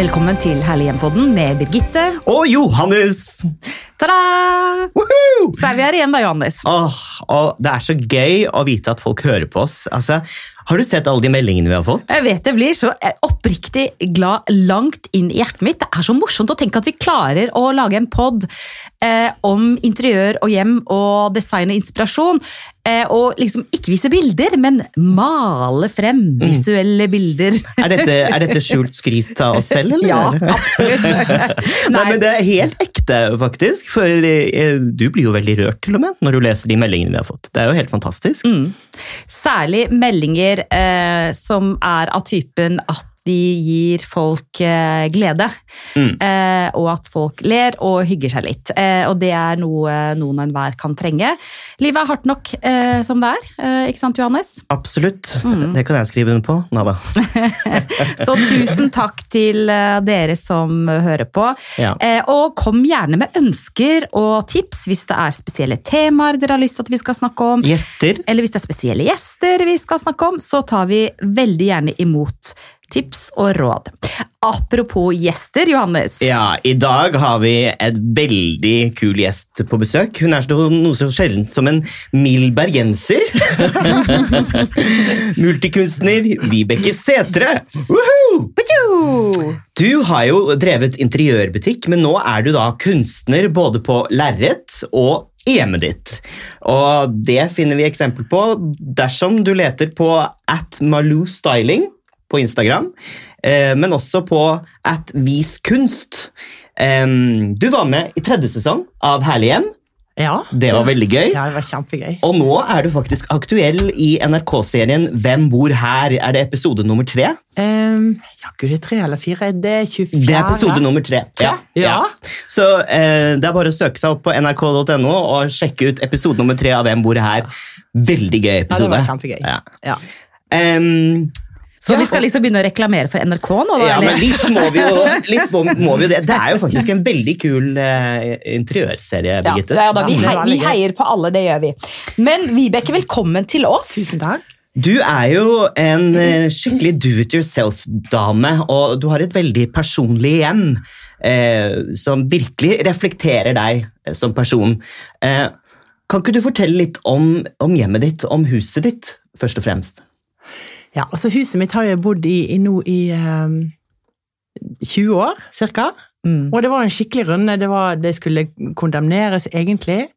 Velkommen til Herlig hjem-podden med Birgitte. Og Johannes! Ta-da! Så er vi her igjen da, Johannes. Åh, det er så gøy å vite at folk hører på oss. Altså, har du sett alle de meldingene vi har fått? Jeg vet jeg blir så oppriktig glad langt inn i hjertet mitt. Det er så morsomt å tenke at vi klarer å lage en pod eh, om interiør og hjem og design og inspirasjon. Eh, og liksom ikke vise bilder, men male frem visuelle bilder. Er dette, er dette skjult skryt av oss selv, eller? Ja, absolutt. Nei, men det er helt ekte, faktisk. For eh, du blir jo veldig rørt til og med når du leser de meldingene vi har fått. Det er jo helt fantastisk. Mm. Særlig meldinger eh, som er av typen at vi gir folk eh, glede. Mm. Eh, og at folk ler og hygger seg litt. Eh, og det er noe noen og enhver kan trenge. Livet er hardt nok eh, som det er, eh, ikke sant Johannes? Absolutt. Mm. Det kan jeg skrive under på. Nada. Så tusen takk til eh, dere som hører på. Ja. Eh, og kom gjerne med ønsker og tips hvis det er spesielle temaer dere har lyst til at vi skal snakke om. Gjester? eller hvis det er spesielle gjester vi skal snakke om, så tar vi veldig gjerne imot tips og råd. Apropos gjester, Johannes. Ja, i dag har vi et veldig kul gjest på besøk. Hun er noe så sjeldent som en mild bergenser. Multikunstner Vibeke Setre. Woohoo! Du har jo drevet interiørbutikk, men nå er du da kunstner både på lerret og hjemmet ditt. Og det finner vi eksempel på dersom du leter på at Malou Styling på Instagram, eh, men også på at Vis kunst. Du var med i tredje sesong av Herlig hjem. Ja. Det var veldig gøy. Ja, det var kjempegøy. Og nå er du faktisk aktuell i NRK-serien Hvem bor her? Er det episode nummer tre? Um, ja, gud, tre eller fire? Det er 24. Det er episode nummer tre. Ja. Ja. Så uh, det er bare å søke seg opp på nrk.no og sjekke ut episode nummer tre av Hvem bor her. Veldig gøy episode. Ja, det var kjempegøy. Ja. Ja. Så Ja, vi skal liksom begynne å reklamere for NRK nå, da? ja, eller? men litt må vi jo, litt må, må vi jo det. Det er jo faktisk en veldig kul eh, interiørserie, Birgitte. ja, da, vi, Ja, er hei, vi heier på alle, det gjør vi. Men Vibeke, velkommen til oss. Tusen takk. Du er jo en eh, skikkelig do it yourself-dame, og du har et veldig personlig hjem eh, som virkelig reflekterer deg eh, som person. Eh, kan ikke du fortelle litt om, om hjemmet ditt, om huset ditt, først og fremst? Ja, altså Huset mitt har jeg bodd i, i nå i um, 20 år, cirka. Mm. Og det var en skikkelig runde. Det, var, det skulle kondemneres, egentlig.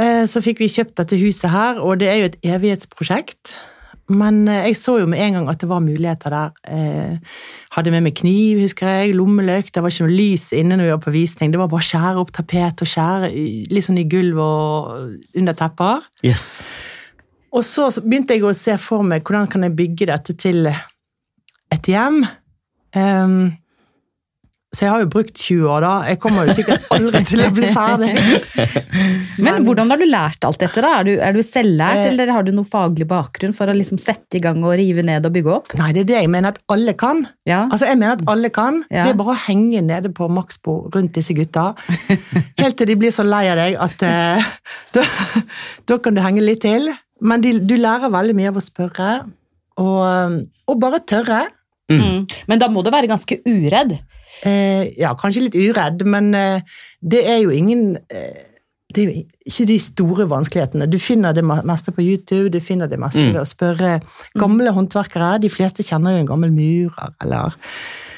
Eh, Så fikk vi kjøpt dette huset her, og det er jo et evighetsprosjekt. Men eh, jeg så jo med en gang at det var muligheter der. Eh, hadde med meg kniv, husker jeg, lommeløk. Det var ikke noe lys inne når vi var på visning. Det var bare å skjære opp tapet og skjære litt sånn i gulv og under tepper. Yes. Og så begynte jeg å se for meg hvordan kan jeg bygge dette til et hjem. Um, så jeg har jo brukt 20 år, da. Jeg kommer jo sikkert aldri til å bli ferdig. Men hvordan har du lært alt dette? da? Er du, er du selvlært, Eh. eller har du noe faglig bakgrunn for å liksom sette i gang og rive ned og bygge opp? Nei, det er det jeg mener at alle kan. Ja. Altså, jeg mener at alle kan. Ja. Det er bare å henge nede på maksbo rundt disse gutta. Helt til de blir så lei av deg at eh, da, da kan du henge litt til. Men de, du lærer veldig mye av å spørre, og, og bare tørre. Mm. Men da må du være ganske uredd. Eh, ja, kanskje litt uredd, men eh, det er jo ingen eh, Det er jo ikke de store vanskelighetene. Du finner det meste på YouTube, du finner det meste Mm. ved å spørre gamle håndverkere. De fleste kjenner jo en gammel murer, eller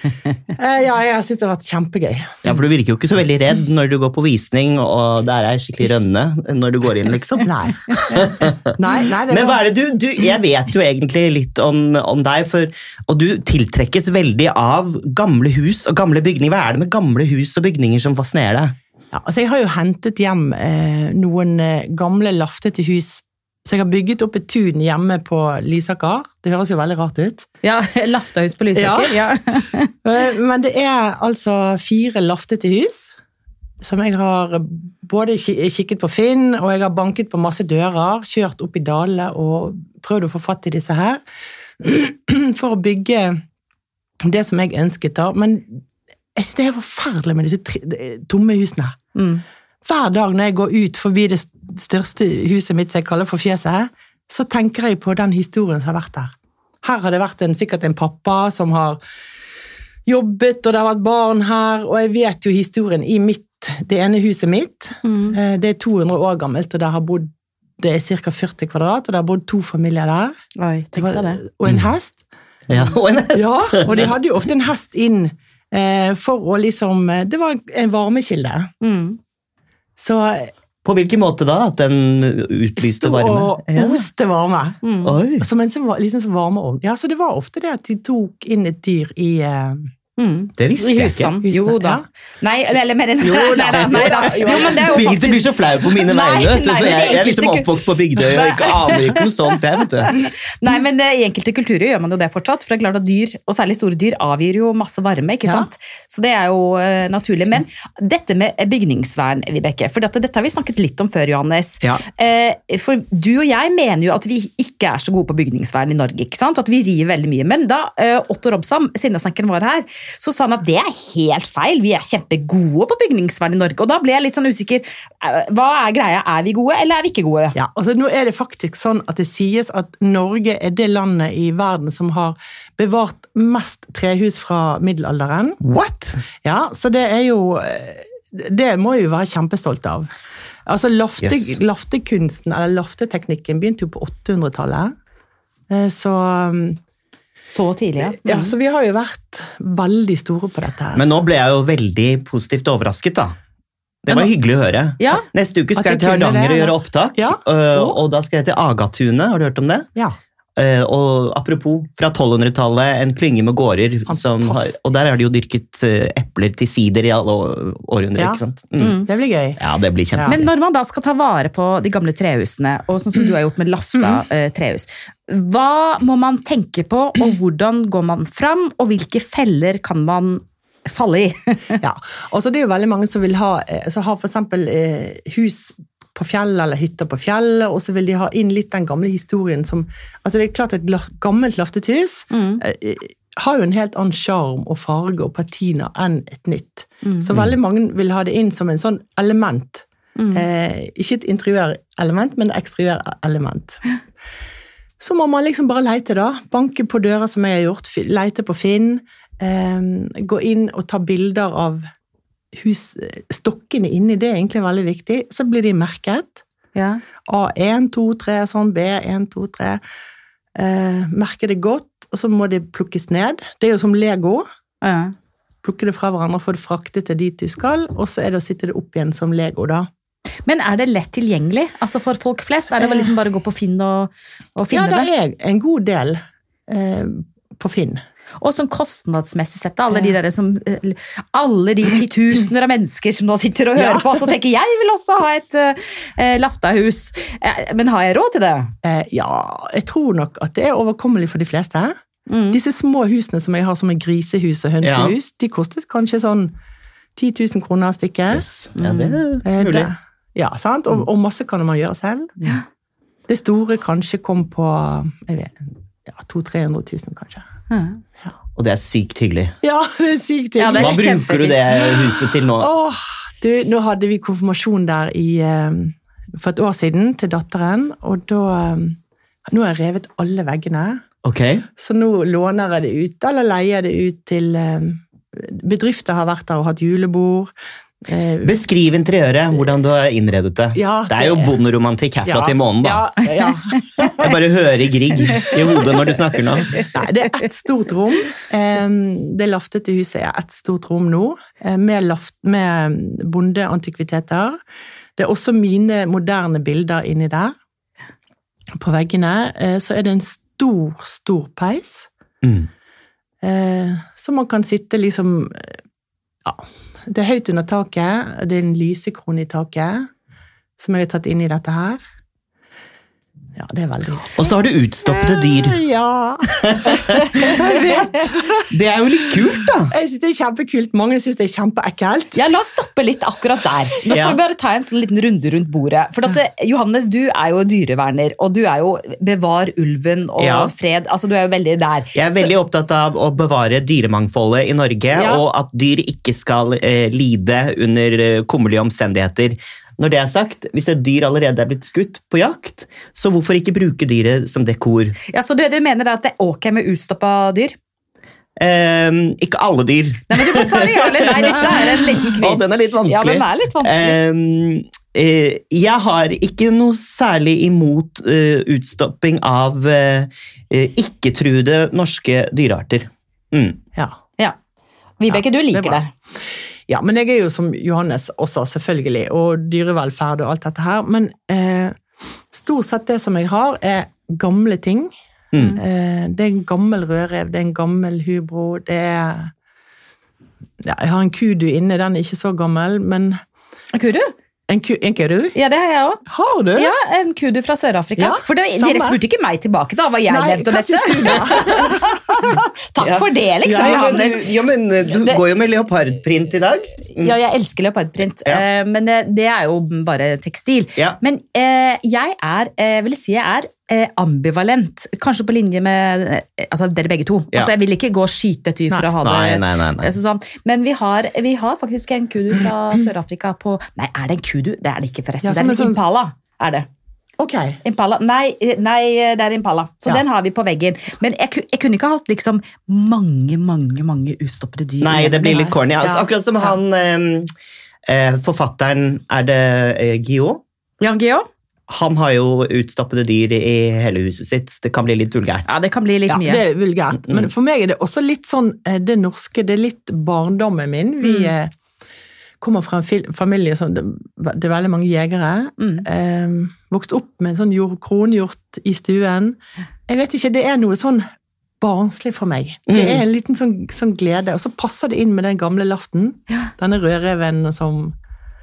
Ja, jeg syns det har vært kjempegøy. Ja, for du virker jo ikke så veldig redd når du går på visning, og der er skikkelig rønne når du går inn, liksom. Nei. nei, nei Men hva er det du, du Jeg vet jo egentlig litt om, om deg, for, og du tiltrekkes veldig av gamle hus og gamle bygninger. Hva er det med gamle hus og bygninger som fascinerer deg? ja, altså Jeg har jo hentet hjem eh, noen eh, gamle laftete hus. Så jeg har bygget opp et tun hjemme på Lysaker. Det høres jo veldig rart ut. Ja, Laftahus på Lysaker. Ja. ja. Men det er altså fire laftete hus som jeg har både kikket på Finn, og jeg har banket på masse dører, kjørt opp i dalene og prøvd å få fatt i disse her, for å bygge det som jeg ønsket da. Men jeg synes det er forferdelig med disse tomme husene. Mm. Hver dag når jeg går ut forbi det største huset mitt, som jeg kaller for fjeset, så tenker jeg på den historien som har vært der. Her har det vært en, sikkert en pappa som har jobbet, og det har vært barn her, og jeg vet jo historien i mitt, det ene huset mitt. Mm. Eh, Det er 200 år gammelt, og det har bodd det er ca. 40 kvadrat, og det har bodd to familier der. Oi, Det var, det. og en hest. Ja, og en hest. Ja, og de hadde jo ofte en hest inn eh, for å liksom eh, Det var en, en varmekilde. Mm. Så På hvilken måte da? At den utlyste sto varme? og oste varme. Mm. Som en liksom sånn varmeovn. Ja, så det var ofte det at de tok inn et dyr i eh, Mm. Det visste jeg ikke. Jo da. ja. Nei, eller mer enn Jo da, Nei da, jo men det er jo Birgitte blir så flau på mine vegne. jeg, jeg er liksom oppvokst på Bygdøy og ikke aner ikke noe sånt. Jeg, vet du. Nei, men eh, i enkelte kulturer gjør man jo det fortsatt. For det er klart at dyr, og særlig store dyr, avgir jo masse varme, ikke Ja. sant. Så det er jo uh, naturlig. Men dette med bygningsvern, Vibeke, for dette, dette har vi snakket litt om før, Johannes. Ja. Uh, for du og jeg mener jo at vi ikke er så gode på bygningsvern i Norge, ikke sant? At vi river veldig mye. Men da uh, Otto Robsam, sinnesnekkeren var her, så sa han at det er helt feil. Vi er kjempegode på bygningsvern i Norge. Og da ble jeg litt sånn usikker. Eh, Hva er greia? Er vi gode, eller er vi ikke gode? Ja, altså Nå er det faktisk sånn at det sies at Norge er det landet i verden som har bevart mest trehus fra middelalderen. What? Ja, så det er jo eh, Det må vi være kjempestolte av. Altså lafte, Yes. Laftekunsten, eller lafteteknikken, begynte jo på 800-tallet. Eh, Så, um, Så tidlig, ja. ja, så vi har jo vært veldig store på dette her. Men nå ble jeg jo veldig positivt overrasket, da. Det var hyggelig å høre. Ja. Neste uke skal jeg til Hardanger og gjøre opptak. Ja. øh, Og da skal jeg til Agatunet, har du hørt om det? Ja. Eh, og apropos, fra 1200-tallet, en klynge med gårder, som har, og der har de jo dyrket uh, epler til sider i alle århundrer. Ja. ikke sant? Mm. Mm. Det blir gøy. Ja, det blir kjempe. Ja. Men når man da skal ta vare på de gamle trehusene, og sånn som du har gjort med Lafta uh, trehus, hva må man tenke på, og hvordan går man fram, og hvilke feller kan man falle i? Ja, og så det er jo veldig mange som vil ha, som har for eksempel eh, hus på fjellet eller hytter på fjellet, og så vil de ha inn litt den gamle historien som Altså det er klart et gammelt laftet Mm. eh, har jo en helt annen sjarm og farge og patina enn et nytt. Mm. Så veldig mange vil ha det inn som en sånn element. Mm. Eh, ikke et interiørelement, men et eksteriørelement. Så må man liksom bare leite, da. Banke på dører, som jeg har gjort. Leite på Finn. Eh, gå inn og ta bilder av hus, stokkene inni. Det er egentlig veldig viktig. Så blir de merket. Ja. A1, 2, 3, sånn. B1, 2, 3. Eh, merke det godt, og så må det plukkes ned. Det er jo som Lego. Ja. Plukke det fra hverandre, få det fraktet til dit du skal, og så er det å sitte det opp igjen som Lego, da. Men er det lett tilgjengelig altså for folk flest? Er det liksom bare å gå på Finn og, og finne det Ja, det? er en god del eh, på Finn. Og sånn kostnadsmessig sett, alle de, der som, eh, alle de titusener av mennesker som nå sitter og hører Ja. på, så tenker jeg vil også ha et uh, Lafta-hus. Eh, men har jeg råd til det? Eh, ja, jeg tror nok at det er overkommelig for de fleste. Mm. Disse små husene som jeg har som er grisehus og hønsehus, de kostet kanskje sånn 10 000 kroner stykket. Yes. Ja, det er Eh, mulig. Ja, sant? Og, og masse kan man gjøre selv. Ja. Det store kanskje kom på jeg vet, ja, 200 000-300 000, kanskje. Ja. Og det er sykt hyggelig. Ja, det er sykt Ja, er Hva bruker du det huset til nå? Åh, du, nå hadde vi konfirmasjon der i, eh, for et år siden til datteren, og da eh, Nå har jeg revet alle veggene, Okay. så nå låner jeg det ut, eller leier det ut til eh, Bedrifter har vært der og hatt julebord. Eh, Beskriv interiøret, hvordan du har innredet det. Ja, det er jo bonderomantikk herfra ja, til månen, da. Ja, ja. Jeg bare hører Grieg i hodet når du snakker nå. Nei, det er ett stort rom. Det laftete huset er ett stort rom nå, eh, med, laft, med bondeantikviteter. Det er også mine moderne bilder inni der. På veggene eh, så er det en stor, stor peis. Mm. Eh, Så man kan sitte liksom Ja. Det er høyt under taket. Det er en lysekrone i taket som jeg har tatt inn i dette her. Ja, det er veldig Og så har du utstoppede dyr. Ja. Jeg vet. Det er jo litt kult, da. Jeg synes det er kjempekult. Mange syns det er kjempeekkelt. Ja, La oss stoppe litt akkurat der. Nå skal Ja. vi bare ta en sånn liten runde rundt bordet. For at, eh, Johannes, du er jo dyreverner, og du er jo bevar ulven og Ja. fred. Altså, Du er jo veldig der. Jeg er veldig opptatt av å bevare dyremangfoldet i Norge, Ja. og at dyr ikke skal eh, lide under eh, kummerlige omstendigheter. Når det er sagt, hvis et dyr allerede er blitt skutt på jakt, så hvorfor ikke bruke dyret som dekor? Ja, Så du, du mener da at det er ok med utstoppa dyr? Um, ikke alle dyr. Nei, men Du må svare ja eller nei. Dette er en liten quiz. Å, den er litt vanskelig. Ja, den er litt vanskelig. Um, Uh, jeg har ikke noe særlig imot uh, utstopping av eh, eh, ikke-truede norske dyrearter. Mm. Ja. Ja. Vibeke, Ja, du det er liker bra. det. Ja, men jeg er jo som Johannes også, selvfølgelig, og dyrevelferd og alt dette her. Men eh, stort sett det som jeg har, er gamle ting. Mm. Eh, det er en gammel rødrev, det er en gammel hubro, det er ja, Jeg har en kudu inne, den er ikke så gammel, men Kudu? En, ku, en kudu? Ja, det har jeg òg. Har du? Ja, en kudu fra Sør-Afrika. Ja, For det, dere spurte ikke meg tilbake da, hva jeg Nei, mente om dette. Takk Ja. for det, liksom, Ja, men, ja, men eh, du Det- går jo med leopardprint i dag. Mm. Ja, jeg elsker leopardprint, Ja. eh, men det, det er jo bare tekstil. Ja. Men eh, jeg er, jeg vil si jeg er eh, ambivalent, kanskje på linje med eh, altså dere begge to. Ja. Altså, jeg vil ikke gå og skyte et dyr for å ha det Nei, nei, nei. Altså sånn. Men vi har, vi har faktisk en kudu fra Sør-Afrika på Nei, er det en kudu? Det er det ikke, forresten. Ja, det er en en sånn- impala. Er det. Ok. Impala. Nei, eh, nei, det er impala. Så Ja. den har vi på veggen. Men jeg, jeg kunne ikke hatt liksom mange, mange mange ustoppede dyr. Nei, det blir litt corny. Altså, Ja. akkurat som han eh, eh, forfatteren Er det eh, Guillaume? Jan Geo? Han har jo utstoppede dyr i hele huset sitt. Det kan bli litt vulgært. Ja, det kan bli litt Ja, mye. det er vulgært. Men Mm. for meg er det også litt sånn eh, det norske, det er litt barndommen min. Vi Mm. Eh, kommer fra en familie som det, det er veldig mange jegere. Mm. Eh, vokst opp med en sånn jord, kronhjort i stuen. Jeg vet ikke, det er noe sånn barnslig for meg. Det Mm. er en liten sånn, sånn glede. Og så passer det inn med den gamle laften. Ja. Denne rødreven som,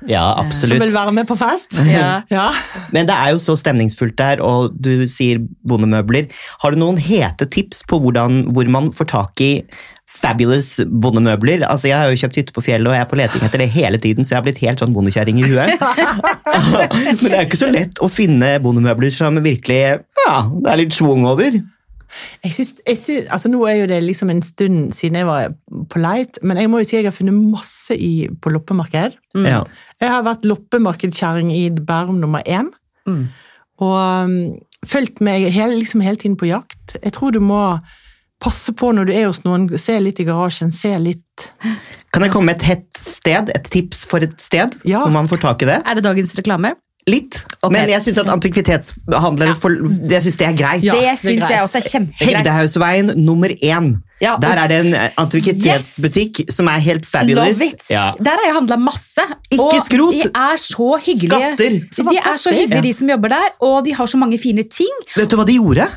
Ja, som vil være med på fest. Ja. Ja. Men det er jo så stemningsfullt der, og du sier bondemøbler. Har du noen hete tips på hvordan, hvor man får tak i fabulous bondemøbler? Altså, Jeg har jo kjøpt hytte på fjellet, og jeg er på leting etter det hele tiden, så jeg har blitt helt sånn bondekjerring i huet. Men det er ikke så lett å finne bondemøbler som virkelig Ja, det er litt schwung over. Jeg synes, jeg synes, altså Nå er jo det liksom en stund siden jeg var på leit, men jeg må jo si jeg har funnet masse i, på loppemarked. Mm. Ja. Jeg har vært loppemarkedkjerring i Bærum nummer én, Mm. og um, fulgt meg hele, liksom hele tiden på jakt. Jeg tror du må passe på når du er hos noen, se litt i garasjen, se litt Kan jeg komme med et hett sted? Et tips for et sted Ja. hvor man får tak i det? Er det dagens reklame? Litt. okay. Men jeg syns at antikvitetshandlere jeg synes det er greit. Ja, det det er syns greit. jeg også er kjempegreit. Hegdehausveien nummer én. Ja, og- Der er det en antikvitetsbutikk som er helt fabulous. Love it! Ja. Der har jeg handla masse. Ikke og skrot. De er så hyggelige. Skatter. Så de er så hyggelige, de som jobber der, og de har så mange fine ting. Vet du hva de gjorde?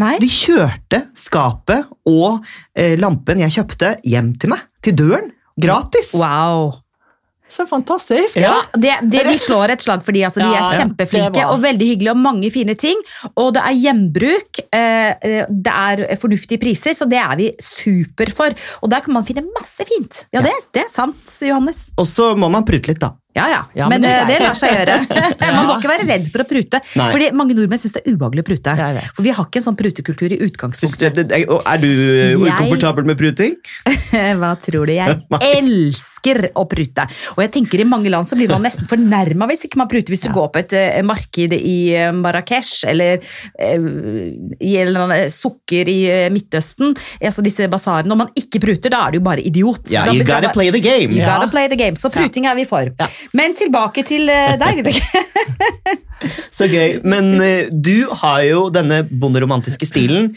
Nei, De kjørte skapet og eh, lampen jeg kjøpte, hjem til meg. Til døren. Gratis. wow. Så fantastisk! Ja, det, det, Vi slår et slag for de, altså. De Ja, er kjempeflinke og veldig hyggelige og mange fine ting. Og det er gjenbruk, eh, eh, det er fornuftige priser, så det er vi super for. Og der kan man finne masse fint. Ja, det, det er sant, Johannes. Og så må man prute litt, da. Ja, ja. Ja, men men det eh, det lar seg gjøre. Man må ikke være redd for å prute. Nei. Fordi mange nordmenn syns det er ubehagelig å prute. For vi har ikke en sånn prutekultur i utgangspunktet. det- er du eh, Jeg- ukomfortabel med pruting? Hva tror du? Jeg elsker å prute. Og jeg tenker i mange land så blir man nesten fornærma hvis ikke man pruter. Hvis du går på et eh, marked i eh, Marrakech eller i en eller annen sukker i Midtøsten, altså disse basarene, og man ikke pruter, da er du jo bare idiot. Ja, you gotta play the game. You gotta play the game. Så pruting er vi for. Ja. Men tilbake til eh, deg, Vibeke. Så gøy. Men eh, du har jo denne bonderomantiske stilen,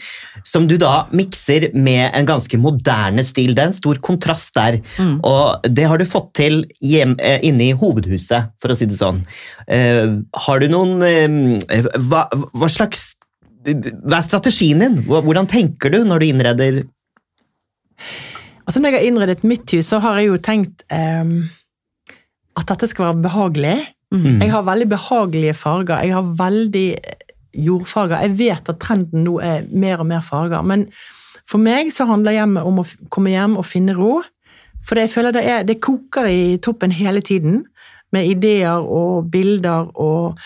som du da mikser med en ganske moderne stil. Det er en stor kontrast der. Og det har du fått til hjem, eh, inne i hovedhuset, for å si det sånn. Eh, har du noen hva, hva slags Hva er strategien din? Hvordan tenker du når du innreder Altså Når jeg har innredet mitt hus, så har jeg jo tenkt ehm, at dette skal være behagelig. Mm. Jeg har veldig behagelige farger. Jeg har veldig jordfarger. Jeg vet at trenden nå er mer og mer farger. Men for meg så handler hjemmet om å komme hjem og finne ro. For jeg føler det, er, det koker i toppen hele tiden. Med ideer og bilder og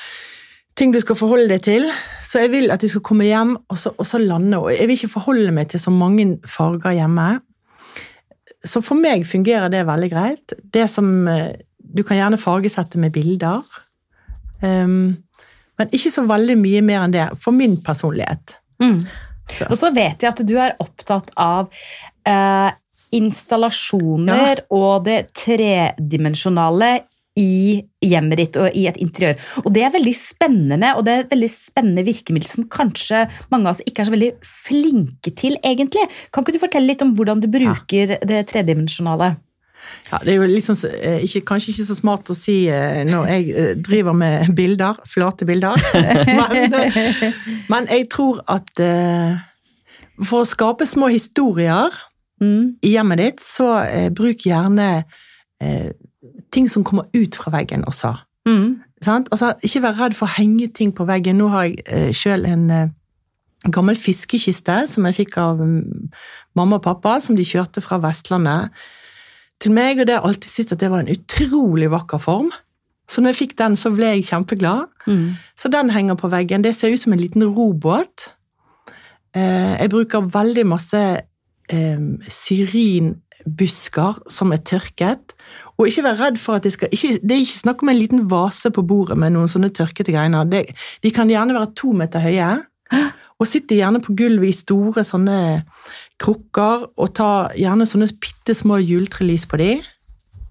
ting du skal forholde deg til. Så jeg vil at du skal komme hjem og så, og så lande. Og jeg vil ikke forholde meg til så mange farger hjemme. Så for meg fungerer det veldig greit. Det som eh, Du kan gjerne fargesette med bilder. Um, men ikke så veldig mye mer enn det, for min personlighet. Mm. Så. Og så vet jeg at du er opptatt av eh, installasjoner og det tredimensjonale i hjemmet ditt og i et interiør. Og det er veldig spennende, og det er et veldig spennende virkemiddel som kanskje mange av oss ikke er så veldig flinke til, egentlig. Kan ikke du fortelle litt om hvordan du bruker det tredimensjonale? Ja, det er jo liksom, eh, ikke, kanskje ikke så smart å si eh, når jeg eh, driver med bilder, flate bilder, men, men jeg tror at for å skape små historier Mm. i hjemmet ditt, så bruk gjerne ting som kommer ut fra veggen også. Mm. Sant? Altså, ikke vær redd for å henge ting på veggen. Nå har jeg eh, sjøl en gammel fiskekiste som jeg fikk av mm, mamma og pappa, som de kjørte fra Vestlandet til meg, og det har jeg alltid syntes at det var en utrolig vakker form. Så når jeg fikk den, så ble jeg kjempeglad. Mm. Så den henger på veggen. Det ser ut som en liten robåt. Eh, jeg bruker veldig masse eh, syrinbusker som er tørket. Og ikke vær redd for at det skal ikke, Det er ikke snakk om en liten vase på bordet med noen sånne tørkete greiner. De kan gjerne være to meter høye, og sitter gjerne på gulvet i store sånne krukker, og ta gjerne sånne bitte små juletrelys på de,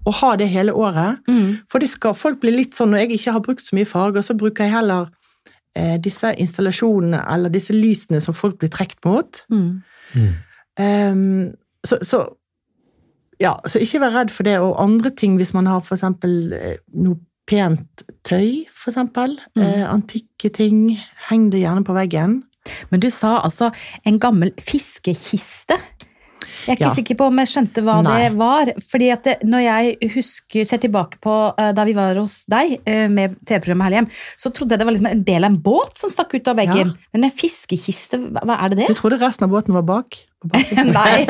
og ha det hele året. Mm. For det skal folk bli litt sånn, når jeg ikke har brukt så mye farger, så bruker jeg heller eh, disse installasjonene, eller disse lysene som folk blir trukket mot. Mm. Um, så, så ja, så ikke vær redd for det, og andre ting hvis man har for eksempel eh, noe pent tøy, for eksempel. Mm. Eh, antikke ting. Heng det gjerne på veggen. Men du sa altså en gammel fiskekiste. Jeg er ikke Ja. sikker på om jeg skjønte hva Nei. det var. fordi at det, når jeg husker, ser tilbake på uh, da vi var hos deg uh, med TV-programmet Herlig hjem, så trodde jeg det var liksom en del av en båt som stakk ut av veggen. Men en fiskekiste, hva hva er det det? Du trodde resten av båten var bak? Nei.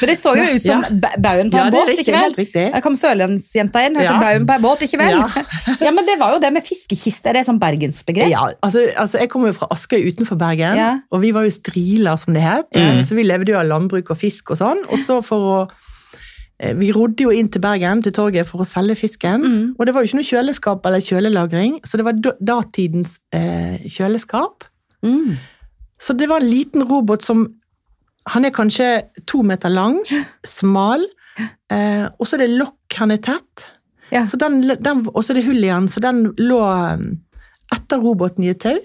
Men det så jo ut som Ja. baugen på en det er båt, riktig, ikke vel? Jeg. Der kom sørlandsjenta inn, hørte Ja. baugen på en båt, ikke vel? Ja. Ja. men det var jo det med fiskekiste, er det sånn bergensbegrep? Ja, altså, altså Jeg kommer jo fra Askøy utenfor Bergen, Ja. og vi var jo striler, som det het. Mm. Så vi levde jo av landbruk og fisk og sånn. Og så for å eh, Vi rodde jo inn til Bergen, til torget, for å selge fisken. Mm. Og det var jo ikke noe kjøleskap eller kjølelagring, så det var datidens eh, kjøleskap. Mm. Så det var en liten robot som Han er kanskje to meter lang, smal, eh, og så er det lokk, han er tett. Ja. Så den, den, og så er det hull i den, så den lå um, etter roboten i et tau.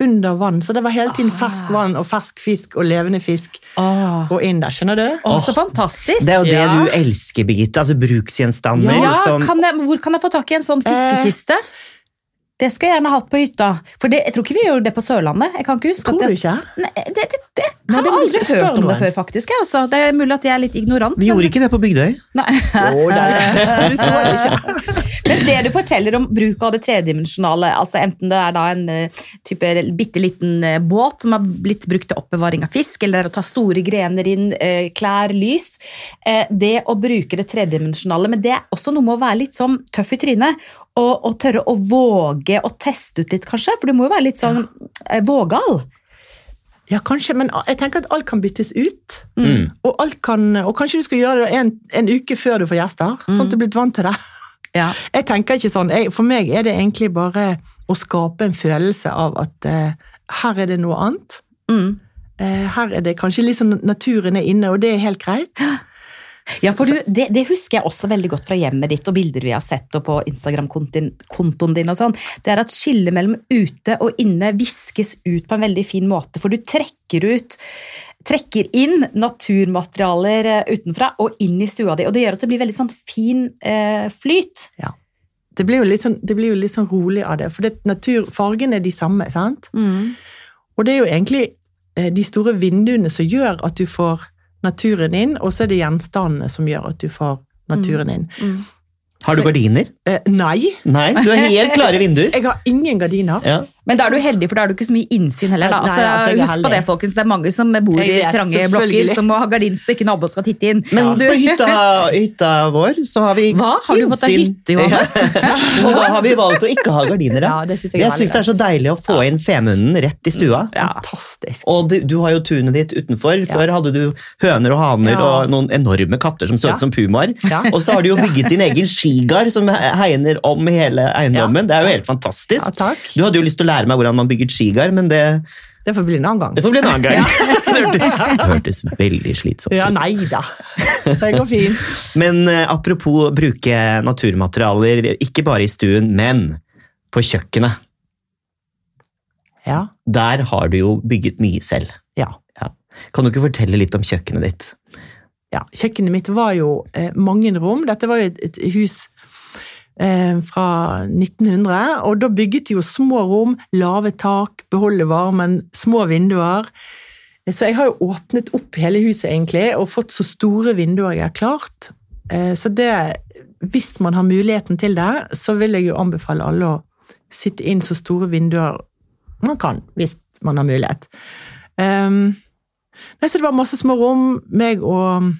Under vann, så det var hele tiden Ah. fersk vann og fersk fisk og levende fisk. Åh. Og inn der, skjønner du? Åh, så fantastisk! Det er jo det Ja. du elsker, Birgitte. Altså bruksgjenstander Ja, som kan jeg, hvor kan jeg få tak i en sånn fiskekiste? Det skulle jeg gjerne hatt på hytta. For det, jeg tror ikke vi gjorde det på Sørlandet. Jeg kan ikke huske Tror du ikke? Nei, det, det, det, jeg Nei, det må aldri hørt om det før, faktisk. Jeg, altså. Det er mulig at jeg er litt ignorant. Vi gjorde ikke det på Bygdøy. Nei. du så det ikke. Men det du forteller om bruk av det tredimensjonale, altså enten det er da en eh, type bitte liten eh, båt som har blitt brukt til oppbevaring av fisk, eller å ta store grener inn, eh, klær, lys Det å bruke det tredimensjonale, men det er også noe med å være litt sånn tøff i trynet. Og, og tørre å våge å teste ut litt, kanskje. For du må jo være litt sånn eh, vågal. Ja, kanskje, men jeg tenker at alt kan byttes ut. Mm. Og, alt kan, og kanskje du skal gjøre det en, en uke før du får gjester, sånn at du er blitt vant til det. Ja. Jeg tenker ikke sånn. Jeg, for meg er det egentlig bare å skape en følelse av at eh, her er det noe annet. Mm. Eh, her er det kanskje liksom naturen er inne, og det er helt greit. Ja, for du, det, det husker jeg også veldig godt fra hjemmet ditt og bilder vi har sett og på Instagram-kontoen din og sånn. Det er at skillet mellom ute og inne viskes ut på en veldig fin måte, for du trekker ut trekker inn naturmaterialer eh, utenfra og inn i stua di, og det gjør at det blir veldig sånn fin eh, flyt. Det blir sånn, det blir jo litt sånn rolig av det, for det, natur, fargene er de samme, sant? Og det er jo egentlig eh, de store vinduene som gjør at du får naturen inn, og så er det gjenstandene som gjør at du får naturen inn. Har du Så- gardiner? Eh, nei, Nei, du har helt klare vinduer. jeg har ingen gardiner. Ja. Men da er du heldig, for da er du ikke så mye innsyn heller. Da. Nei, Altså, husk er husk på det, folkens. Det er mange som bor i trange blokker som må ha gardin så ikke naboen skal titte inn. Men ja. du- på hytta, hytta vår så har vi Hva? Har du fått deg hytte, Johannes? Ja. Og da har vi valgt å ikke ha gardiner. Da. Ja. det synes jeg Jeg syns det er så deilig å få inn femunden rett i stua. Ja. Fantastisk. Og du, du har jo tunet ditt utenfor. Før hadde du høner og haner Ja. og noen enorme katter som så Ja. ut som pumaer. Ja. Og så har du jo bygget din egen skigard som hegner om hele eiendommen. Det er jo helt fantastisk. Ja, takk. Du hadde jo lyst til å lære meg hvordan man bygget skigard, men det Det får bli en annen gang. Det får bli en annen gang. det hørtes, det hørtes veldig slitsomt ut. Ja, nei da. Det går fint. Men eh, apropos bruke naturmaterialer, ikke bare i stuen, men på kjøkkenet. Ja. Der har du jo bygget mye selv. Ja. Kan du ikke fortelle litt om kjøkkenet ditt? ja. Kjøkkenet mitt var jo eh, mange rom. Dette var jo et, et hus fra 1900, og da bygget de jo små rom, lave tak, beholde varmen, små vinduer. Eh, Så jeg har jo åpnet opp hele huset egentlig, og fått så store vinduer jeg har klart. Eh, Så det, hvis man har muligheten til det, så vil jeg jo anbefale alle å sitte inn så store vinduer man kan, hvis man har mulighet. Um, nei, så det var masse små rom. Meg og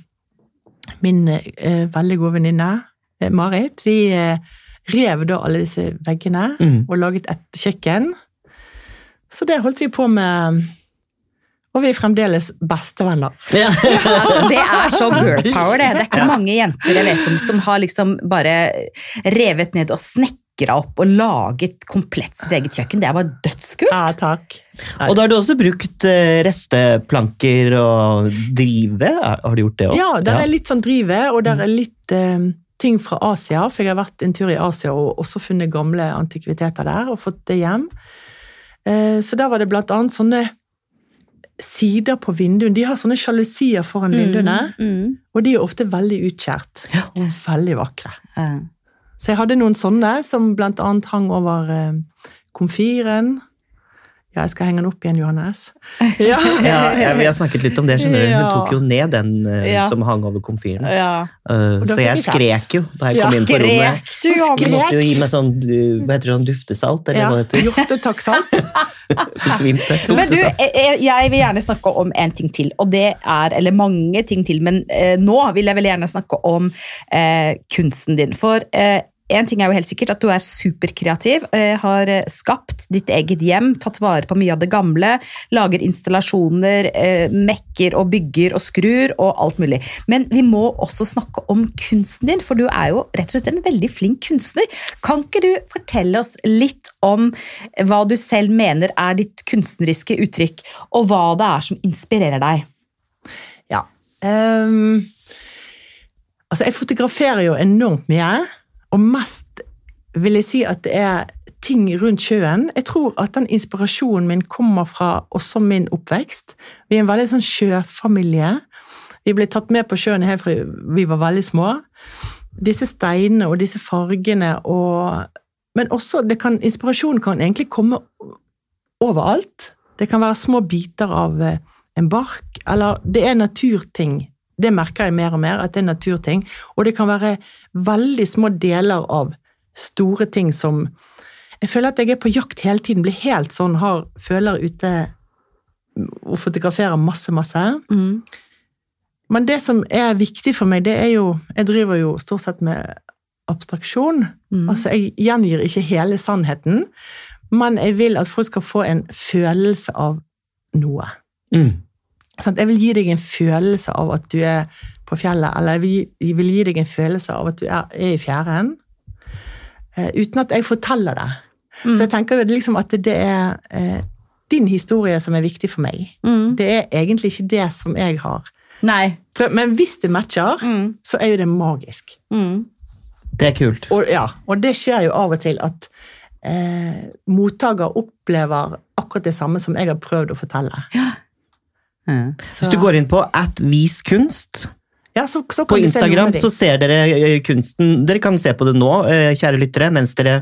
min eh, veldig gode venninne eh, Marit, vi eh, rev da alle disse veggene Mm. og laget et kjøkken. Så det holdt vi på med, og vi er fremdeles bestevenner. Ja. Altså, det er så girl power, det. Det er ikke mange jenter jeg vet om som har liksom bare revet ned og snekra opp og laget komplett sitt eget kjøkken. Det er bare dødskult. Ja, takk. Og da har du også brukt eh, resteplanker og drive. Har du gjort det òg? Ja, det er litt sånn drive, og det er litt eh, ting fra Asia, for jeg har vært en tur i Asia og også funnet gamle antikviteter der og fått det hjem. Eh, så der var det blant annet sånne sider på vinduene. De har sånne sjalusier foran vinduene, Mm, og de er ofte veldig utskjært og veldig vakre. mm. Så jeg hadde noen sånne som blant annet hang over eh, komfyren. Ja, jeg skal henge den opp igjen, Johannes. Ja, Ja, ja, vi har snakket litt om det. skjønner du. Hun Ja. tok jo ned den uh, Ja. som hang over komfyren. Ja. Eh, så jeg skrek jo da jeg Ja, kom inn på rommet. Skrek du, Johanne? Du skrek? måtte jo gi meg sånn eh, hva heter det, sånn duftesalt, eller ja. hva det heter. Hjortetakksalt. Besvimte. Men du, jeg, jeg vil gjerne snakke om en ting til, og det er, eller mange ting til, men uh, nå vil jeg veldig gjerne snakke om eh, kunsten din. For eh, en ting er jo helt sikkert at du er superkreativ, eh, har eh, skapt ditt eget hjem, tatt vare på mye av det gamle, lager installasjoner, eh, mekker og bygger og skrur og alt mulig. Men vi må også snakke om kunsten din, for du er jo rett og slett en veldig flink kunstner. Kan ikke du fortelle oss litt om hva du selv mener er ditt kunstneriske uttrykk, og hva det er som inspirerer deg? Ja. Um, altså, jeg fotograferer jo enormt mye, og mest vil jeg si at det er ting rundt sjøen. Jeg tror at den inspirasjonen min kommer fra også min oppvekst. Vi er en veldig sånn sjøfamilie. Vi ble tatt med på sjøen helt fra vi var veldig små. Disse steinene og disse fargene og Men også kan, inspirasjonen kan egentlig komme overalt. Det kan være små biter av eh, en bark, eller det er naturting. Det merker jeg mer og mer, at det er naturting. Og det kan være veldig små deler av store ting som Jeg føler at jeg er på jakt hele tiden, blir helt sånn, har føler ute og fotograferer masse, masse. Men det som er viktig for meg, det er jo Jeg driver jo stort sett med abstraksjon. Mm. Altså, jeg gjengir ikke hele sannheten, men jeg vil at folk skal få en følelse av noe. Mm. Sant? Jeg vil gi deg en følelse av at du er på fjellet, eller jeg vil, jeg vil gi deg en følelse av at du er, er i fjæren, eh, uten at jeg forteller det. Mm. Så jeg tenker jo liksom at det er eh, din historie som er viktig for meg. Mm. Det er egentlig ikke det som jeg har. Nei. Men hvis det matcher, Mm. så er jo det magisk. Mm. Det er kult. Og, ja, og det skjer jo av og til at eh, mottaker opplever akkurat det samme som jeg har prøvd å fortelle. Mm. Hvis du går inn på at viskunst ja, så, så på Instagram, så ser dere eh, kunsten Dere kan se på det nå, eh, kjære lyttere, mens dere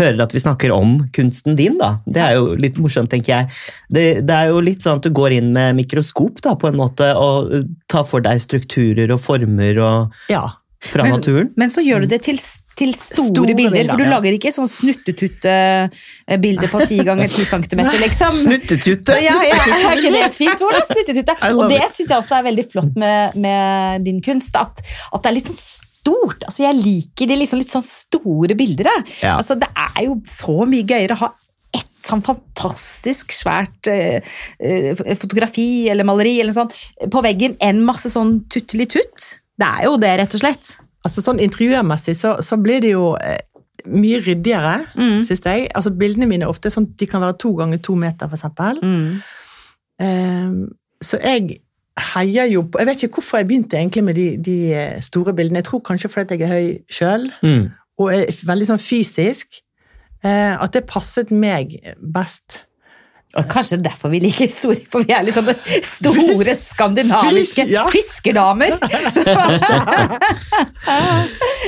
hører at vi snakker om kunsten din. da. Det er jo litt morsomt, tenker jeg. Det, det er jo litt sånn at du går inn med mikroskop da, på en måte, og eh, tar for deg strukturer og former og, Ja. fra Men- naturen. Men så gjør du det til, til store, Store bilder, bilder, for du ja. lager ikke sånn snuttetutte-bilder på ti ganger ti centimeter, liksom. Snuttetutte! Ja, ja, er ikke det et fint ord? da? Snuttetutte. Og det syns jeg også er veldig flott med, med din kunst. At, at det er litt sånn stort. Altså, jeg liker de liksom litt sånn store bilder. Ja. Altså, det er jo så mye gøyere å ha et sånn fantastisk svært eh, eh, fotografi eller maleri eller sånn, på veggen enn masse sånn tuttelitutt. Det er jo det, rett og slett. Altså sånn Interiørmessig så, så blir det jo eh, mye ryddigere, Mm. syns jeg. Altså, bildene mine er ofte sånn, de kan være to ganger to meter, eksempel. Mm. Um, så jeg heier jo på Jeg vet ikke hvorfor jeg begynte egentlig med de, de eh, store bildene. Jeg tror kanskje fordi jeg er høy sjøl, Mm. og er veldig sånn fysisk. Uh, at det passet meg best. Og kanskje det er derfor vi liker store, for vi er litt sånne store Fis- skandinaviske fis- ja. fiskerdamer.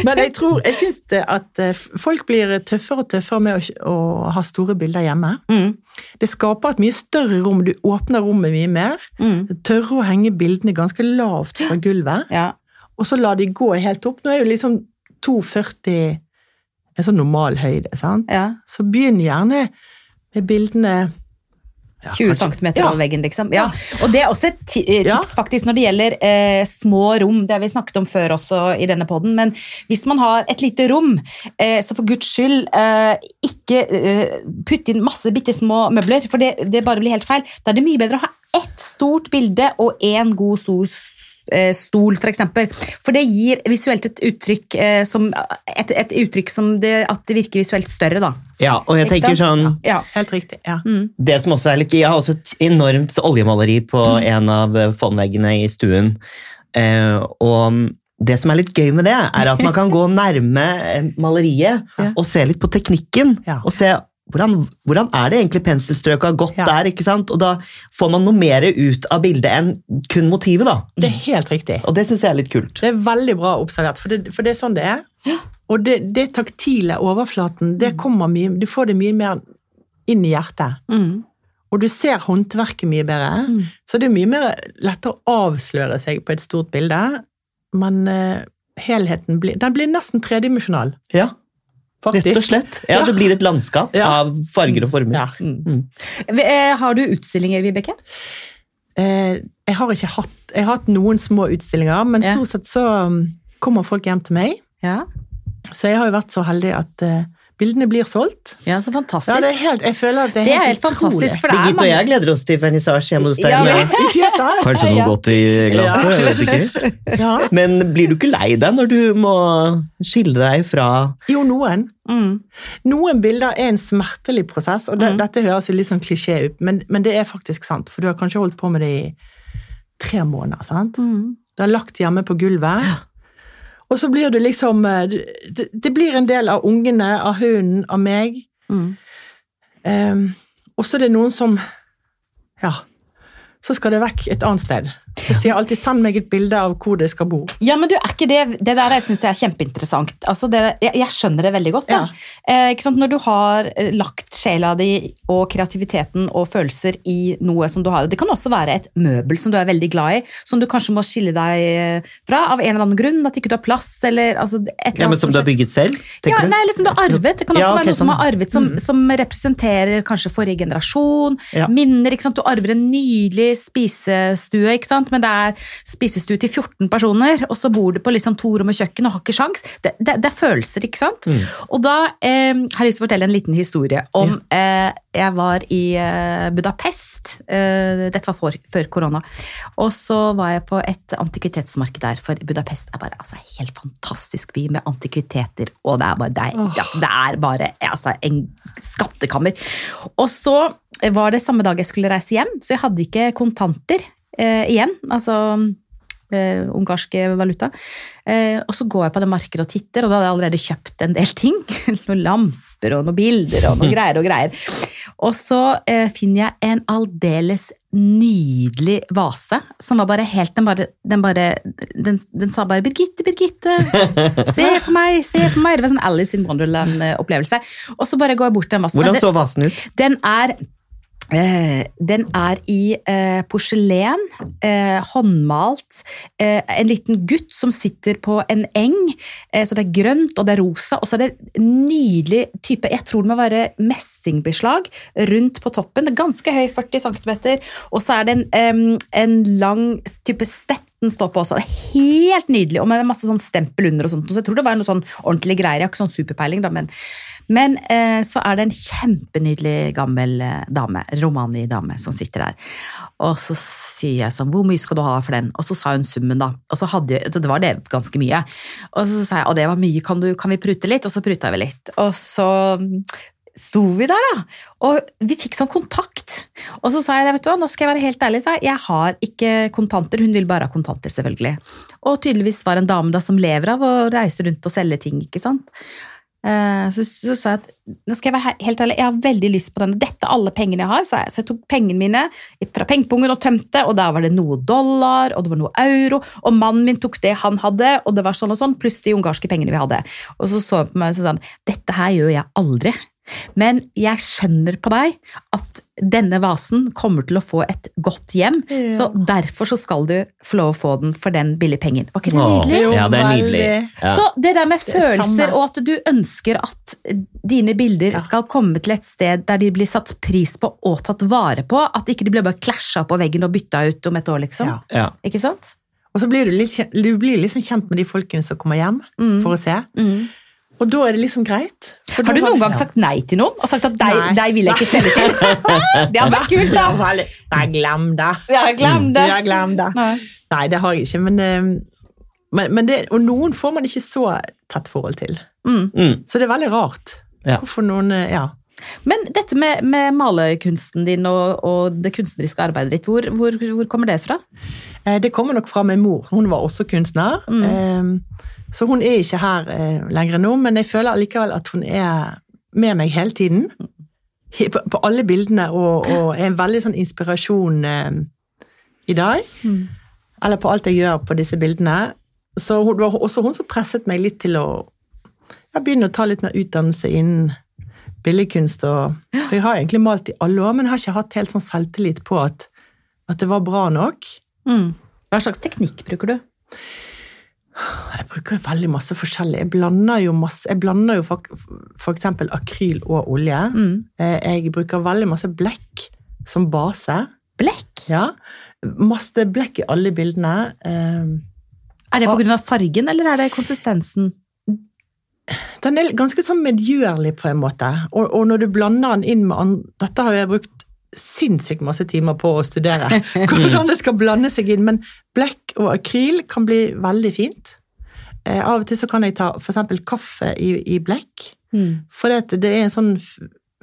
Men jeg tror, jeg syns at eh, folk blir tøffere og tøffere med å, å ha store bilder hjemme. mm, Det skaper et mye større rom, du åpner rommet mye mer. mm, Tørre å henge bildene ganske lavt fra gulvet, ja. og så la de gå helt opp. Nå er jo liksom 2,40 en sånn normal høyde, sant? ja. Så begynn gjerne med bildene ja, 20 kanskje- cm Ja. over veggen, liksom. Ja. Og det er også et eh, tips faktisk når det gjelder eh, små rom. Det har vi snakket om før også i denne poden. Men hvis man har et lite rom, eh, så for guds skyld eh, ikke eh, putt inn masse bitte små møbler, for det, det bare blir helt feil. Da er det mye bedre å ha ett stort bilde og én god stor eh, stol, for eksempel. For det gir visuelt et uttrykk eh, som, et, et uttrykk som det, at det virker visuelt større, da. Ja, og jeg tenker sånn Ja. Helt riktig. ja. Mm. Det som også er litt Jeg har også et enormt oljemaleri på en av eh, fondveggene i stuen. Eh, og det som er litt gøy med det, er at man kan gå nærme maleriet Ja. og se litt på teknikken. Ja. Og se hvordan, hvordan er det egentlig penselstrøket har gått Ja. der. ikke sant? Og da får man noe mer ut av bildet enn kun motivet. da. Det er helt riktig. Og det syns jeg er litt kult. Det er veldig bra observert, for det, for det er sånn det er. Og det, det taktile overflaten, det kommer mye, du får det mye mer inn i hjertet. Mm. Og du ser håndverket mye bedre. Mm. Så det er mye mer lettere å avsløre seg på et stort bilde. Men uh, helheten blir, den blir nesten tredimensjonal, Ja, faktisk. Rett og slett. Ja, Det blir et landskap Ja. av farger og former. Ja. Mm. Eh, Har du utstillinger, Vibeke? Eh, jeg har ikke hatt, jeg har hatt noen små utstillinger, men stort sett så um, kommer folk hjem til meg. Ja. Så jeg har jo vært så heldig at eh, bildene blir solgt. ja, så fantastisk. Ja, det er helt, jeg føler at det er Det er helt, helt fantastisk, for det er Birgitte og jeg gleder oss til vernissasje hjemme hos deg. Ja, fjeset? Kanskje noe Ja. godt i glasset? Jeg vet ikke. Ja. Men blir du ikke lei deg når du må skille deg fra Jo, noen. Mm. Noen bilder er en smertelig prosess, og det, Mm. dette høres litt sånn klisjé ut, men, men det er faktisk sant, for du har kanskje holdt på med det i tre måneder, sant? Mm. Du har lagt hjemme på gulvet, og så blir du liksom eh, det, det blir en del av ungene, av hunden, av meg, Mm. um, og så er det noen som ja, så skal det vekk et annet sted. Jeg sier alltid 'send meg et bilde av hvor det skal bo'. Ja, men du, er ikke det Det der jeg syns er kjempeinteressant. Altså det, jeg, jeg skjønner det veldig godt. Da. Ja. Eh, ikke sant? Når du har eh, lagt sjela di og kreativiteten og følelser i noe som du har Det kan også være et møbel som du er veldig glad i, som du kanskje må skille deg eh, fra av en eller annen grunn. At ikke du har plass, eller altså, et eller Ja, men som, Som du har bygget selv? Ja, nei, liksom du har arvet. Det kan også Ja, være noe noe som sånn, har arvet som, Mm. som representerer kanskje forrige generasjon. Ja. Minner. ikke sant? Du arver en nydelig spisestue, ikke sant? Men det er spisestue til 14 personer, og så bor du på liksom to rom og kjøkken og har ikke sjans. Det, det, det er følelser, ikke sant? Mm. Og da eh, har jeg lyst til å fortelle en liten historie om eh, Jeg var i eh, Budapest. Eh, dette var for, før korona. Og så var jeg på et antikvitetsmarked der, for Budapest er bare altså, helt fantastisk by med antikviteter, og det er bare deg. Oh. Altså, det er bare altså, en skattekammer. Og så var det samme dag jeg skulle reise hjem, så jeg hadde ikke kontanter eh, igjen. Altså eh, ungarske valuta. Eh, og så går jeg på det markedet og titter, og da hadde jeg allerede kjøpt en del ting. noen lamper og noen bilder og noen greier og greier. Og så eh, finner jeg en aldeles nydelig vase, som var bare helt Den bare, den, bare den, den sa bare 'Birgitte, Birgitte, se på meg, se på meg'. Det var sånn Alice in Wonderland-opplevelse. Og så bare går jeg bort til den vasen. Hvordan så vasen ut? den er den er i eh, porselen, eh, håndmalt. Eh, en liten gutt som sitter på en eng. Eh, så det er grønt og det er rosa. Og så er det en nydelig type Jeg tror det må være messingbeslag rundt på toppen. Det er ganske høy, 40 cm. Og så er det en, en lang type stett den står på også. Det er helt nydelig, og med masse sånn stempel under og sånt. Så jeg tror det var noe sånn ordentlig greier. Jeg har ikke sånn superpeiling, da, men Men eh, så er det en kjempenydelig gammel eh, dame, romani-dame, som sitter der. Og så sier jeg sånn, hvor mye skal du ha for den? Og så sa hun summen, da. Og så hadde jeg, det var det ganske mye. Og så sa jeg, og det var mye, kan, du, kan vi prute litt? Og så pruta vi litt. Og så sto vi der, da. Og vi fikk sånn kontakt. Og så sa jeg vet du hva, nå skal jeg være helt ærlig, sa jeg, jeg har ikke kontanter. Hun vil bare ha kontanter, selvfølgelig. Og tydeligvis var en dame da som lever av å reise rundt og selge ting, ikke sant. Eh, Så, så sa jeg at nå skal jeg være helt ærlig, jeg har veldig lyst på denne. Dette er alle pengene jeg har. Så jeg. Så jeg tok pengene mine fra pengepungen og tømte, og der var det noe dollar og det var noe euro. Og mannen min tok det han hadde, og det var sånn og sånn, pluss de ungarske pengene vi hadde. Og så så han på meg og sa sånn, dette her gjør jeg aldri. Men jeg skjønner på deg at denne vasen kommer til å få et godt hjem, Ja. så derfor så skal du få lov å få den for den billige pengen. Var ikke det nydelig? Åh, ja, det er nydelig. Ja. Så det der med Det er følelser, og at du ønsker at dine bilder Ja. skal komme til et sted der de blir satt pris på og tatt vare på, at ikke de blir bare klasja på veggen og bytta ut om et år, liksom. Ja. Ja. Ikke sant? Og så blir du, litt, du blir liksom kjent med de folkene som kommer hjem Mm. for å se. Mm. Og da er det liksom greit. For Har du noen gang ja. sagt nei til noen? Og sagt at deg, deg vil jeg ikke selge til? det hadde vært kult, da! Ja. Nei, glem det. Ja, glem det. Ja, glem det. Nei. Nei, det har jeg ikke, men, eh, men, men det, Og noen får man ikke så tett forhold til. Mm. Mm. Så det er veldig rart. Ja. Hvorfor noen eh, Ja. Men dette med, med malekunsten din og, og det kunstneriske arbeidet ditt, hvor, hvor, hvor kommer det fra? Eh, Det kommer nok fra min mor. Hun var også kunstner. Mm. Eh, Så hun er ikke her eh, lenger nå, men jeg føler allikevel at hun er med meg hele tiden. På, alle bildene, og, og er en veldig sånn inspirasjon eh, i dag. Eller på alt jeg gjør på disse bildene. Så det var også hun som presset meg litt til å begynne å ta litt mer utdannelse innen billedkunst. Og, for jeg har egentlig malt i alle år, men jeg har ikke hatt helt sånn selvtillit på at, at det var bra nok. Mm. Hva slags teknikk bruker du? Jeg bruker veldig masse forskjellig. Jeg blander jo, masse, jeg blander jo eksempel akryl og olje. Mm. Eh, Jeg bruker veldig masse blekk som base. Blekk? Ja. Masse blekk i alle bildene. Eh, Er det av fargen, eller er det konsistensen? Den er ganske sånn medgjørlig på en måte. Og, og når du blander den inn med andre Dette har jeg brukt sinnssykt masse timer på å studere. Hvordan det skal blande seg inn. Men blekk og akryl kan bli veldig fint. Eh, av og til så kan jeg ta f.eks. kaffe i, i blekk. Mm. For det, det er en sånn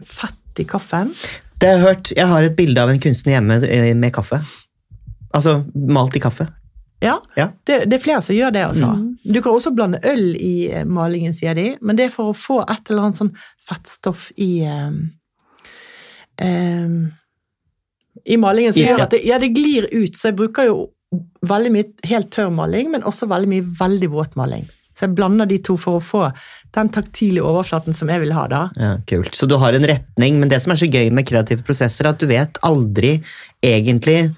fett i kaffen. Det har jeg hørt. Jeg har et bilde av en kunstner hjemme eh, med kaffe. Altså malt i kaffe. Ja, Ja. Det, det er flere som gjør det, altså. Mm. Du kan også blande øl i eh, malingen, sier de, men det er for å få et eller annet sånn fettstoff i um, um, I malingen som gjør at det, ja, det glir ut, så jeg bruker jo veldig mye helt tørr maling, men også veldig mye veldig våt maling. Så jeg blander de to for å få den taktile overflaten som jeg vil ha da. Ja, kult. Så du har en retning, men det som er så gøy med kreative prosesser, er at du vet aldri egentlig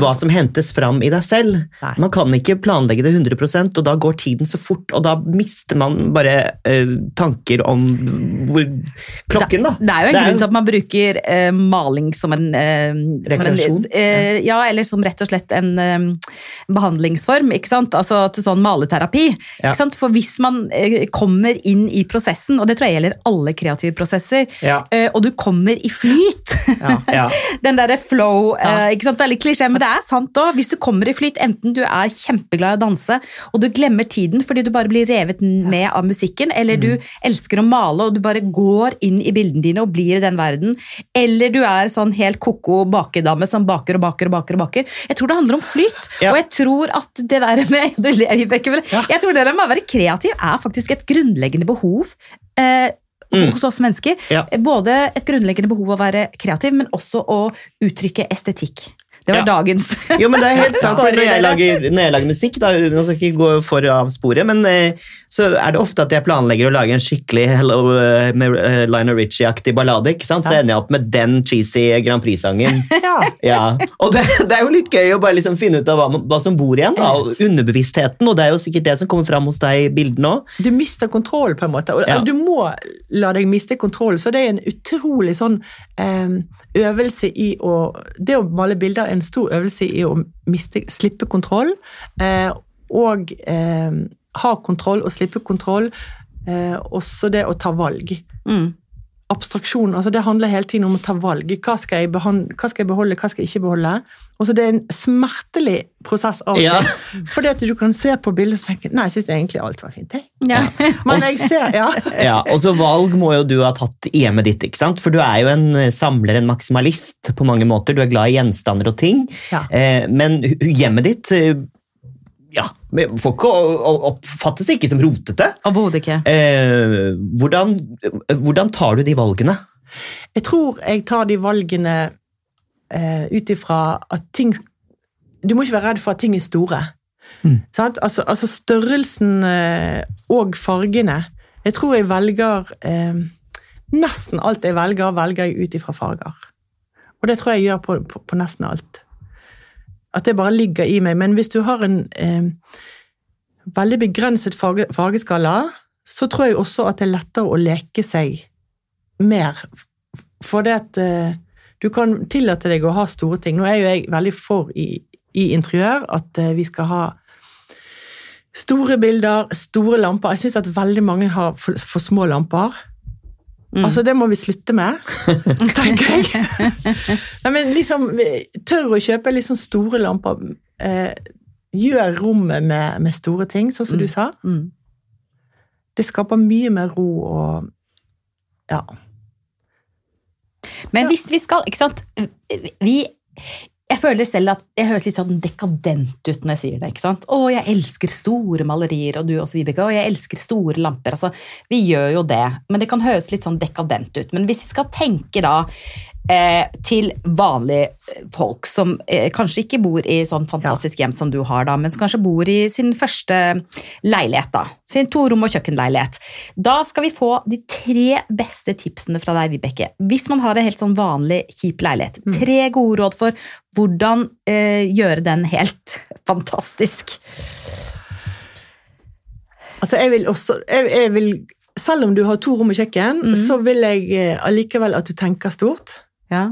hva som hentes fram i deg selv. Nei. Man kan ikke planlegge det 100 og da går tiden så fort, og da mister man bare uh, tanker om hvor klokken, da. Det er jo en er grunn til at man bruker uh, maling som en, eh, som Rekreasjon? en eh, Ja, eller som rett og slett en eh, behandlingsform. ikke sant? Altså til sånn maleterapi. Ja. Ikke sant? For hvis man eh, kommer inn i prosessen, og det tror jeg gjelder alle kreative prosesser, Ja. eh, og du kommer i flyt Ja. Ja. Den derre flow eh, ikke sant? Det er litt klisjé, men det er sant òg. Hvis du kommer i flyt, enten du er kjempeglad i å danse, og du glemmer tiden fordi du bare blir revet med av musikken, eller du elsker å male og du bare går inn i bildene dine og blir i den verden, eller du er sånn helt ko-ko bakedame som baker og baker og baker og baker. Jeg tror det handler om flyt, Ja. og jeg tror at det der med du ler, Vibeke, men Jeg tror det der med å være kreativ er faktisk et grunnleggende behov. Eh, Mm. hos oss mennesker. Ja. Både et grunnleggende behov å være kreativ, men også å uttrykke estetikk. Det var Ja. dagens. Jo, men det er helt sant, når jeg, lager, når jeg lager musikk, da, nå skal jeg ikke gå for av sporet, men eh, så er det ofte at jeg planlegger å lage en skikkelig Hello eh, med eh, Lionel Richie-aktig ballade, ikke sant? så Ja. ender jeg opp med den cheesy Grand Prix-sangen. Ja. Ja, og det, det er jo litt gøy å bare liksom finne ut av hva, hva som bor igjen, da, og underbevisstheten, og det er jo sikkert det som kommer fram hos deg i bildene òg. Du mister kontroll, på en måte. Og Ja. Du må la deg miste kontroll. Så det er en utrolig sånn um, øvelse i å Det å male bilder er en stor øvelse i å miste, slippe kontroll. Eh, og eh, ha kontroll og slippe kontroll. Eh, også det å ta valg. Mm. Abstraksjon, altså det handler hele tiden om å ta valg. Hva skal jeg, hva skal jeg beholde, hva skal jeg ikke beholde? Og så det er en smertelig prosess av Ja. til. Fordi at du kan se på bildet og tenke nei, jeg syns egentlig alt var fint. Jeg. Ja. Men jeg ser, ja. Ja, og så valg må jo du ha tatt i hjemmet ditt, ikke sant? For du er jo en eh, samler, en maksimalist på mange måter. Du er glad i gjenstander og ting. Ja. Eh, men hjemmet ditt eh, ja, men å- oppfattes ikke som rotete. Overhodet ikke. Eh, hvordan, hvordan tar du de valgene? Jeg tror jeg tar de valgene eh, ut ifra at ting Du må ikke være redd for at ting er store. Mm. Sant? Altså, altså størrelsen eh, og fargene. Jeg tror jeg velger eh, Nesten alt jeg velger, velger jeg ut ifra farger. Og det tror jeg jeg gjør på, på, på nesten alt. At det bare ligger i meg. Men hvis du har en eh, veldig begrenset farge, fargeskala, så tror jeg også at det er lettere å leke seg mer. For det at eh, du kan tillate deg å ha store ting. Nå er jo jeg veldig for i, i interiør at eh, vi skal ha store bilder, store lamper. Jeg syns at veldig mange har for, for små lamper. Mm. Altså, det må vi slutte med, tenker jeg. Nei, men liksom, tør å kjøpe litt sånn store lamper. Eh, gjør rommet med, med store ting, sånn som du sa. Mm. Det skaper mye mer ro og Ja. Men hvis vi skal, ikke sant vi, Jeg føler selv at jeg høres litt sånn dekadent ut når jeg sier det. ikke sant? Å, jeg elsker store malerier, og du også, Vibeke. Å, jeg elsker store lamper. altså, Vi gjør jo det, men det kan høres litt sånn dekadent ut. Men hvis vi skal tenke da eh, til vanlige folk som eh, kanskje ikke bor i sånn fantastisk hjem som du har, da, men som kanskje bor i sin første leilighet. da, Sin torom- og kjøkkenleilighet. Da skal vi få de tre beste tipsene fra deg, Vibeke. Hvis man har en helt sånn vanlig, kjip leilighet. Tre gode råd for hvordan eh, gjøre den helt fantastisk. Altså, jeg vil også jeg, jeg vil, Selv om du har to rom og kjøkken, mm. så vil jeg eh, allikevel at du tenker stort. Ja.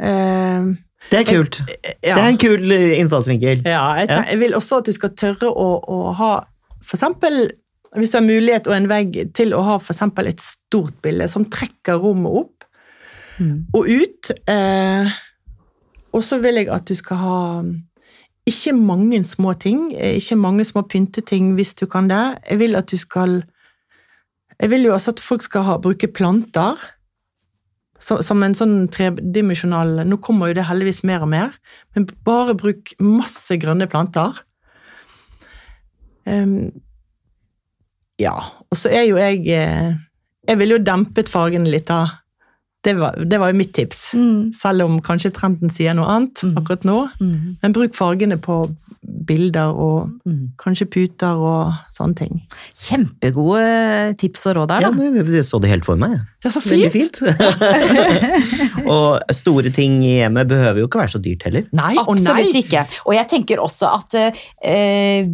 Uh, Det er kult. ja. Det er en kul eh, innfallsvinkel. Ja, jeg, Ja. jeg vil også at du skal tørre å, å ha eksempel, hvis du har mulighet og en vegg til å ha eksempel et stort bilde som trekker rommet opp Mm. og ut. Eh, og så vil jeg at du skal ha ikke mange små ting, eh, ikke mange små pynteting hvis du kan det. Jeg vil at du skal Jeg vil jo også at folk skal ha, bruke planter. Så, som en sånn tredimensjonal Nå kommer jo det heldigvis mer og mer, men bare bruk masse grønne planter. Um, ja, og så er jo jeg eh, Jeg ville jo dempet fargene litt, da. Det var, det var jo mitt tips. Mm. Selv om kanskje trenden sier noe annet Mm. akkurat nå. Mm. Men bruk fargene på bilder og Mm. kanskje puter og sånne ting. Kjempegode tips og råd der, da. Ja, jeg så det helt for meg. Ja, så fint! Veldig fint! og store ting i hjemmet behøver jo ikke være så dyrt heller. Nei og nei! Absolutt ikke. Og jeg tenker også at eh,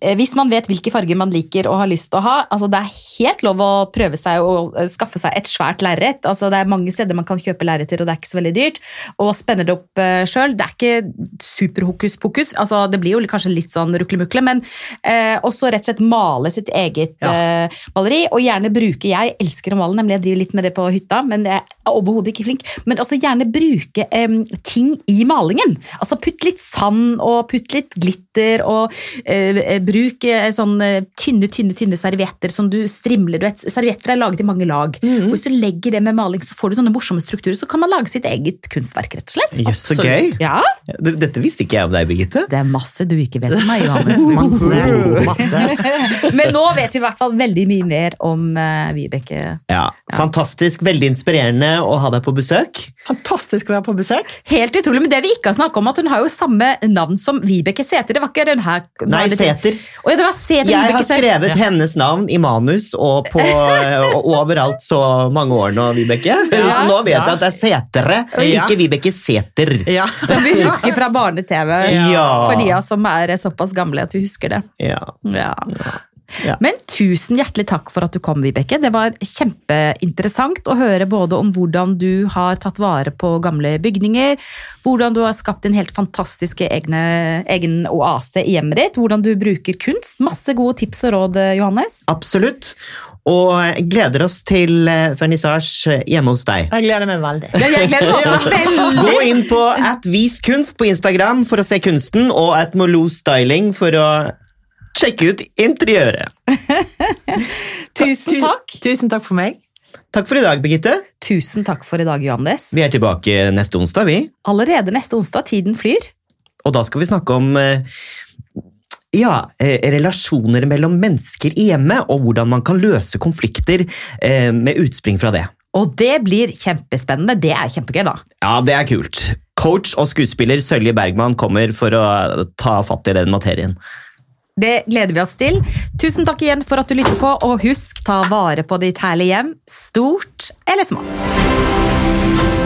hvis man vet hvilke farger man liker og har lyst til å ha, altså det er helt lov å prøve seg å eh, skaffe seg et svært lerret. Altså det er mange steder man kan kjøpe lerreter, og det er ikke så veldig dyrt. Og spenne det opp uh, sjøl. Det er ikke superhokus pokus. Altså, det blir jo kanskje litt sånn ruklemukle, men eh, også rett og slett male sitt eget Ja. eh, maleri, og gjerne bruke Jeg elsker å male, nemlig jeg driver litt med det på hytta, men jeg er overhodet ikke flink. Men også gjerne bruke eh, ting i malingen. Altså putt litt sand og putt litt glitter, og eh, eh, bruk eh, sånn eh, tynne, tynne, tynne servietter som du strimler. Du vet, servietter er laget i mange lag. Mm. Og hvis du legger det med maling, så får du sånne morsomme strukturer, så kan man lage sitt eget kunstverk, rett og slett. Yes, så gøy! Ja, Dette visste ikke jeg om deg, Birgitte. det er masse du ikke vet om meg, Johannes. Masse, masse. Men nå vet vi i hvert fall veldig mye mer om uh, Vibeke. Ja, Fantastisk, veldig inspirerende å ha deg på besøk. Fantastisk å være på besøk. Helt utrolig, men det vi ikke har snakket om, at hun har jo samme navn som Vibeke Sæther. Det var ikke den her Nei, Sæter. Oh, ja, det var Sæther Jeg har skrevet hennes navn i manus og, på, og overalt så mange år nå, Vibeke. Så nå vet jeg at det er setere, Ja. ikke Vibeke Sæter. Ja. Som vi husker fra barne-TV. Ja. For de av oss som er såpass gamle at vi husker det. Ja. Ja. Men tusen hjertelig takk for at du kom, Vibeke. Det var kjempeinteressant å høre både om hvordan du har tatt vare på gamle bygninger, hvordan du har skapt en helt fantastisk egne, egen oase i hjemmet ditt, hvordan du bruker kunst. Masse gode tips og råd, Johannes. Absolutt. Og gleder oss til eh, vernissasje hjemme hos deg. Jeg gleder meg veldig. Ja, jeg gleder meg også veldig. Gå inn på at viskunst på Instagram for å se kunsten, og at Molo Styling for å sjekke ut interiøret. Tusen takk. Tusen takk for meg. Takk for i dag, Birgitte. Tusen takk for i dag, Johannes. Vi er tilbake neste onsdag, vi. Allerede neste onsdag. Tiden flyr. Og da skal vi snakke om eh, ja, eh, relasjoner mellom mennesker i hjemmet, og hvordan man kan løse konflikter eh, med utspring fra det. Og det blir kjempespennende. Det er kjempegøy, da. Ja, det er kult. Coach og skuespiller Sølje Bergman kommer for å ta fatt i den materien. Det gleder vi oss til. Tusen takk igjen for at du lytter på, og husk, ta vare på ditt herlige hjem, stort eller smått.